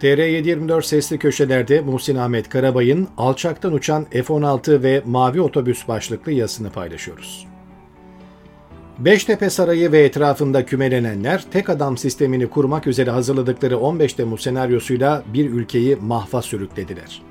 TR724 sesli köşelerde Muhsin Ahmet Karabay'ın Alçaktan Uçan F-16 ve Mavi Otobüs başlıklı yazısını paylaşıyoruz. Beştepe Sarayı ve etrafında kümelenenler tek adam sistemini kurmak üzere hazırladıkları 15 Temmuz senaryosuyla bir ülkeyi mahva sürüklediler.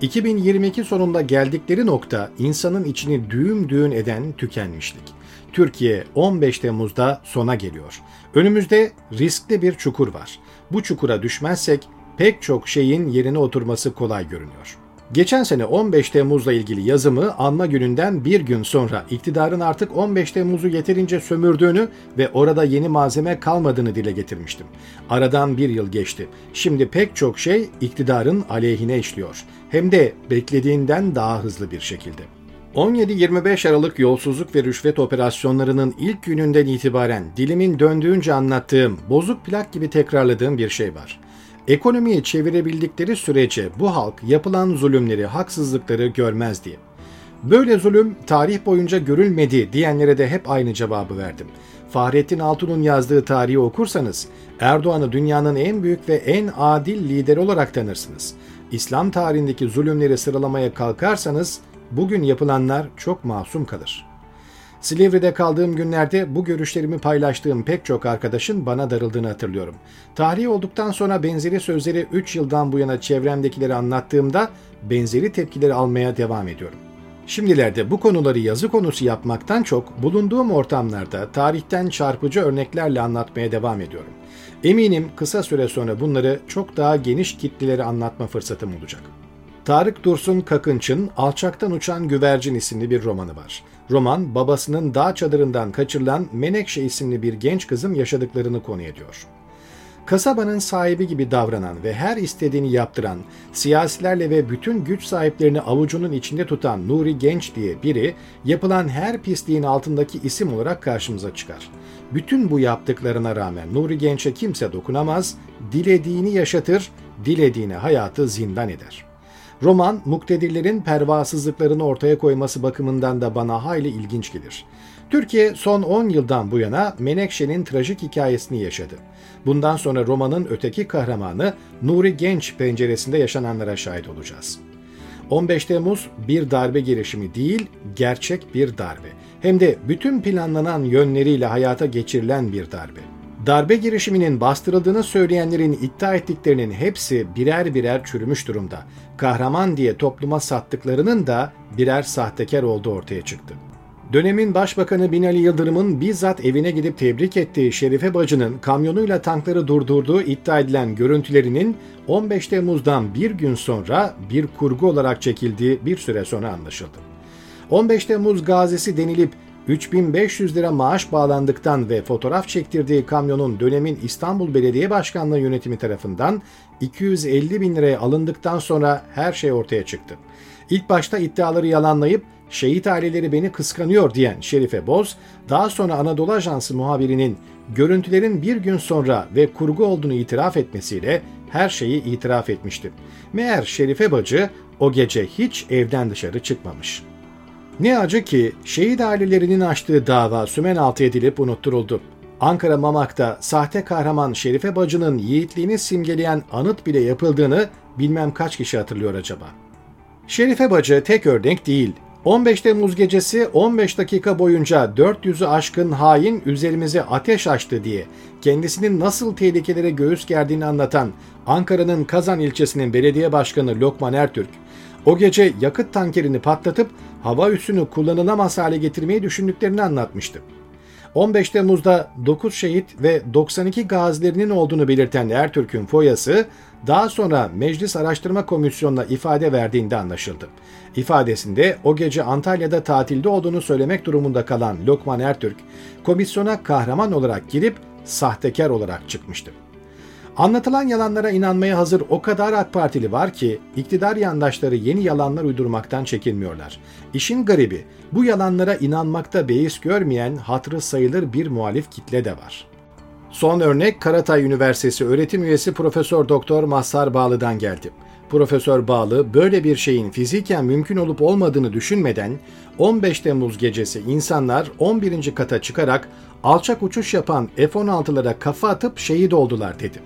2022 sonunda geldikleri nokta insanın içini düğüm düğün eden tükenmişlik. Türkiye 15 Temmuz'da sona geliyor. Önümüzde riskli bir çukur var. Bu çukura düşmezsek pek çok şeyin yerine oturması kolay görünüyor. Geçen sene 15 Temmuz'la ilgili yazımı anma gününden bir gün sonra iktidarın artık 15 Temmuz'u yeterince sömürdüğünü ve orada yeni malzeme kalmadığını dile getirmiştim. Aradan bir yıl geçti. Şimdi pek çok şey iktidarın aleyhine işliyor. Hem de beklediğinden daha hızlı bir şekilde. 17-25 Aralık yolsuzluk ve rüşvet operasyonlarının ilk gününden itibaren dilimin döndüğünce anlattığım, bozuk plak gibi tekrarladığım bir şey var. Ekonomiyi çevirebildikleri sürece bu halk yapılan zulümleri, haksızlıkları görmez diye. Böyle zulüm tarih boyunca görülmedi diyenlere de hep aynı cevabı verdim. Fahrettin Altun'un yazdığı tarihi okursanız Erdoğan'ı dünyanın en büyük ve en adil lideri olarak tanırsınız. İslam tarihindeki zulümleri sıralamaya kalkarsanız bugün yapılanlar çok masum kalır. Silivri'de kaldığım günlerde bu görüşlerimi paylaştığım pek çok arkadaşın bana darıldığını hatırlıyorum. Tarih olduktan sonra benzeri sözleri 3 yıldan bu yana çevremdekileri anlattığımda benzeri tepkileri almaya devam ediyorum. Şimdilerde bu konuları yazı konusu yapmaktan çok bulunduğum ortamlarda tarihten çarpıcı örneklerle anlatmaya devam ediyorum. Eminim kısa süre sonra bunları çok daha geniş kitlelere anlatma fırsatım olacak. Tarık Dursun Kakınç'ın Alçaktan Uçan Güvercin isimli bir romanı var. Roman, babasının dağ çadırından kaçırılan Menekşe isimli bir genç kızın yaşadıklarını konu ediyor. Kasabanın sahibi gibi davranan ve her istediğini yaptıran, siyasilerle ve bütün güç sahiplerini avucunun içinde tutan Nuri Genç diye biri, yapılan her pisliğin altındaki isim olarak karşımıza çıkar. Bütün bu yaptıklarına rağmen Nuri Genç'e kimse dokunamaz, dilediğini yaşatır, dilediğini hayatı zindan eder.'' Roman, muktedirlerin pervasızlıklarını ortaya koyması bakımından da bana hayli ilginç gelir. Türkiye son 10 yıldan bu yana Menekşe'nin trajik hikayesini yaşadı. Bundan sonra romanın öteki kahramanı Nuri Genç penceresinde yaşananlara şahit olacağız. 15 Temmuz bir darbe girişimi değil, gerçek bir darbe. Hem de bütün planlanan yönleriyle hayata geçirilen bir darbe. Darbe girişiminin bastırıldığını söyleyenlerin iddia ettiklerinin hepsi birer birer çürümüş durumda. Kahraman diye topluma sattıklarının da birer sahtekar olduğu ortaya çıktı. Dönemin Başbakanı Binali Yıldırım'ın bizzat evine gidip tebrik ettiği Şerife Bacı'nın kamyonuyla tankları durdurduğu iddia edilen görüntülerinin 15 Temmuz'dan bir gün sonra bir kurgu olarak çekildiği bir süre sonra anlaşıldı. 15 Temmuz gazisi denilip 3500 lira maaş bağlandıktan ve fotoğraf çektirdiği kamyonun dönemin İstanbul Belediye Başkanlığı yönetimi tarafından 250 bin liraya alındıktan sonra her şey ortaya çıktı. İlk başta iddiaları yalanlayıp şehit aileleri beni kıskanıyor diyen Şerife Boz, daha sonra Anadolu Ajansı muhabirinin görüntülerin bir gün sonra ve kurgu olduğunu itiraf etmesiyle her şeyi itiraf etmişti. Meğer Şerife Bacı o gece hiç evden dışarı çıkmamış.'' Ne acı ki şehit ailelerinin açtığı dava sümen altı edilip unutturuldu. Ankara Mamak'ta sahte kahraman Şerife Bacı'nın yiğitliğini simgeleyen anıt bile yapıldığını bilmem kaç kişi hatırlıyor acaba. Şerife Bacı tek örnek değil. 15 Temmuz gecesi 15 dakika boyunca 400'ü aşkın hain üzerimize ateş açtı diye kendisinin nasıl tehlikelere göğüs gerdiğini anlatan Ankara'nın Kazan ilçesinin belediye başkanı Lokman Ertürk, o gece yakıt tankerini patlatıp hava üssünü kullanılamaz hale getirmeyi düşündüklerini anlatmıştı. 15 Temmuz'da 9 şehit ve 92 gazilerinin olduğunu belirten Ertürk'ün foyası daha sonra Meclis Araştırma Komisyonu'na ifade verdiğinde anlaşıldı. İfadesinde o gece Antalya'da tatilde olduğunu söylemek durumunda kalan Lokman Ertürk, komisyona kahraman olarak girip sahtekar olarak çıkmıştı. Anlatılan yalanlara inanmaya hazır o kadar AK Partili var ki iktidar yandaşları yeni yalanlar uydurmaktan çekinmiyorlar. İşin garibi bu yalanlara inanmakta beis görmeyen hatırı sayılır bir muhalif kitle de var. Son örnek Karatay Üniversitesi öğretim üyesi Profesör Doktor Mazhar Bağlı'dan geldi. Profesör Bağlı böyle bir şeyin fiziken mümkün olup olmadığını düşünmeden 15 Temmuz gecesi insanlar 11. kata çıkarak alçak uçuş yapan F-16'lara kafa atıp şehit oldular dedi.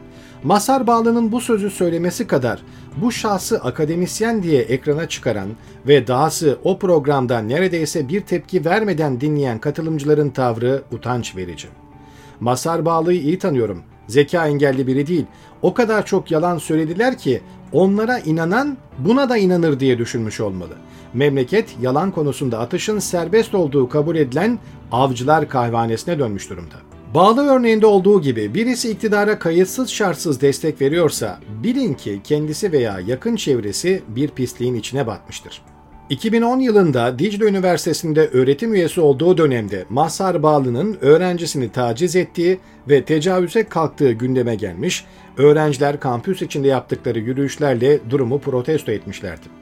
Masar Bağlı'nın bu sözü söylemesi kadar bu şahsı akademisyen diye ekrana çıkaran ve dahası o programda neredeyse bir tepki vermeden dinleyen katılımcıların tavrı utanç verici. Masar Bağlı'yı iyi tanıyorum. Zeka engelli biri değil. O kadar çok yalan söylediler ki onlara inanan buna da inanır diye düşünmüş olmalı. Memleket yalan konusunda atışın serbest olduğu kabul edilen avcılar kahvanesine dönmüş durumda. Bağlı örneğinde olduğu gibi birisi iktidara kayıtsız şartsız destek veriyorsa bilin ki kendisi veya yakın çevresi bir pisliğin içine batmıştır. 2010 yılında Dicle Üniversitesi'nde öğretim üyesi olduğu dönemde Mazhar Bağlı'nın öğrencisini taciz ettiği ve tecavüze kalktığı gündeme gelmiş, öğrenciler kampüs içinde yaptıkları yürüyüşlerle durumu protesto etmişlerdi.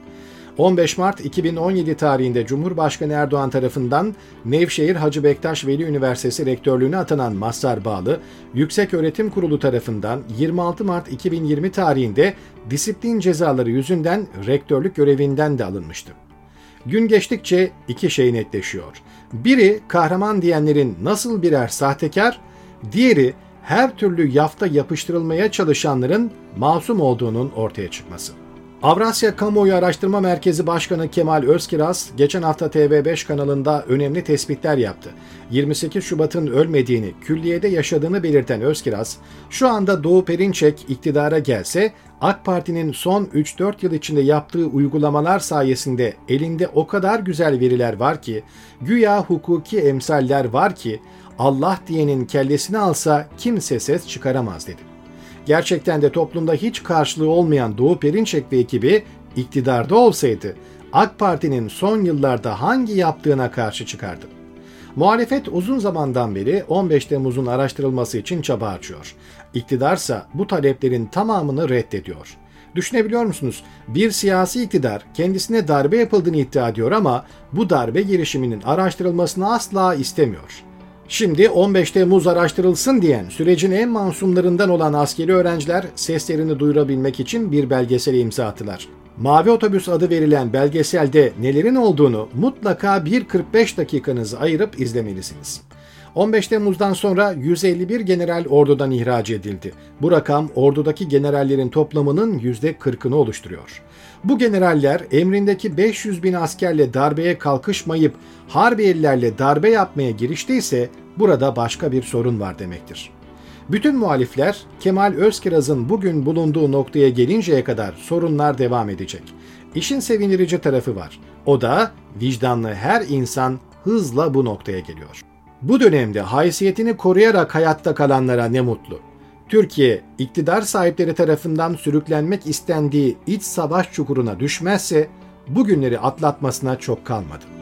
15 Mart 2017 tarihinde Cumhurbaşkanı Erdoğan tarafından Nevşehir Hacı Bektaş Veli Üniversitesi rektörlüğüne atanan Mazhar Bağlı, Yüksek Öğretim Kurulu tarafından 26 Mart 2020 tarihinde disiplin cezaları yüzünden rektörlük görevinden de alınmıştı. Gün geçtikçe iki şey netleşiyor. Biri kahraman diyenlerin nasıl birer sahtekar, diğeri her türlü yafta yapıştırılmaya çalışanların masum olduğunun ortaya çıkması. Avrasya Kamuoyu Araştırma Merkezi Başkanı Kemal Özkiraz geçen hafta TV5 kanalında önemli tespitler yaptı. 28 Şubat'ın ölmediğini, külliyede yaşadığını belirten Özkiraz, şu anda Doğu Perinçek iktidara gelse AK Parti'nin son 3-4 yıl içinde yaptığı uygulamalar sayesinde elinde o kadar güzel veriler var ki, güya hukuki emsaller var ki Allah diyenin kellesini alsa kimse ses çıkaramaz dedi. Gerçekten de toplumda hiç karşılığı olmayan Doğu Perinçek ve ekibi iktidarda olsaydı AK Parti'nin son yıllarda hangi yaptığına karşı çıkardı? Muhalefet uzun zamandan beri 15 Temmuz'un araştırılması için çaba açıyor. İktidarsa bu taleplerin tamamını reddediyor. Düşünebiliyor musunuz? Bir siyasi iktidar kendisine darbe yapıldığını iddia ediyor ama bu darbe girişiminin araştırılmasını asla istemiyor. Şimdi 15 Temmuz araştırılsın diyen sürecin en masumlarından olan askeri öğrenciler seslerini duyurabilmek için bir belgesele imza attılar. Mavi Otobüs adı verilen belgeselde nelerin olduğunu mutlaka bir 45 dakikanızı ayırıp izlemelisiniz. 15 Temmuz'dan sonra 151 general ordudan ihraç edildi. Bu rakam ordudaki generallerin toplamının %40'ını oluşturuyor. Bu generaller emrindeki 500 bin askerle darbeye kalkışmayıp Harbiyelilerle darbe yapmaya giriştiyse burada başka bir sorun var demektir. Bütün muhalifler Kemal Özkiraz'ın bugün bulunduğu noktaya gelinceye kadar sorunlar devam edecek. İşin sevindirici tarafı var. O da vicdanlı her insan hızla bu noktaya geliyor. Bu dönemde haysiyetini koruyarak hayatta kalanlara ne mutlu. Türkiye, iktidar sahipleri tarafından sürüklenmek istendiği iç savaş çukuruna düşmezse bugünleri atlatmasına çok kalmadı.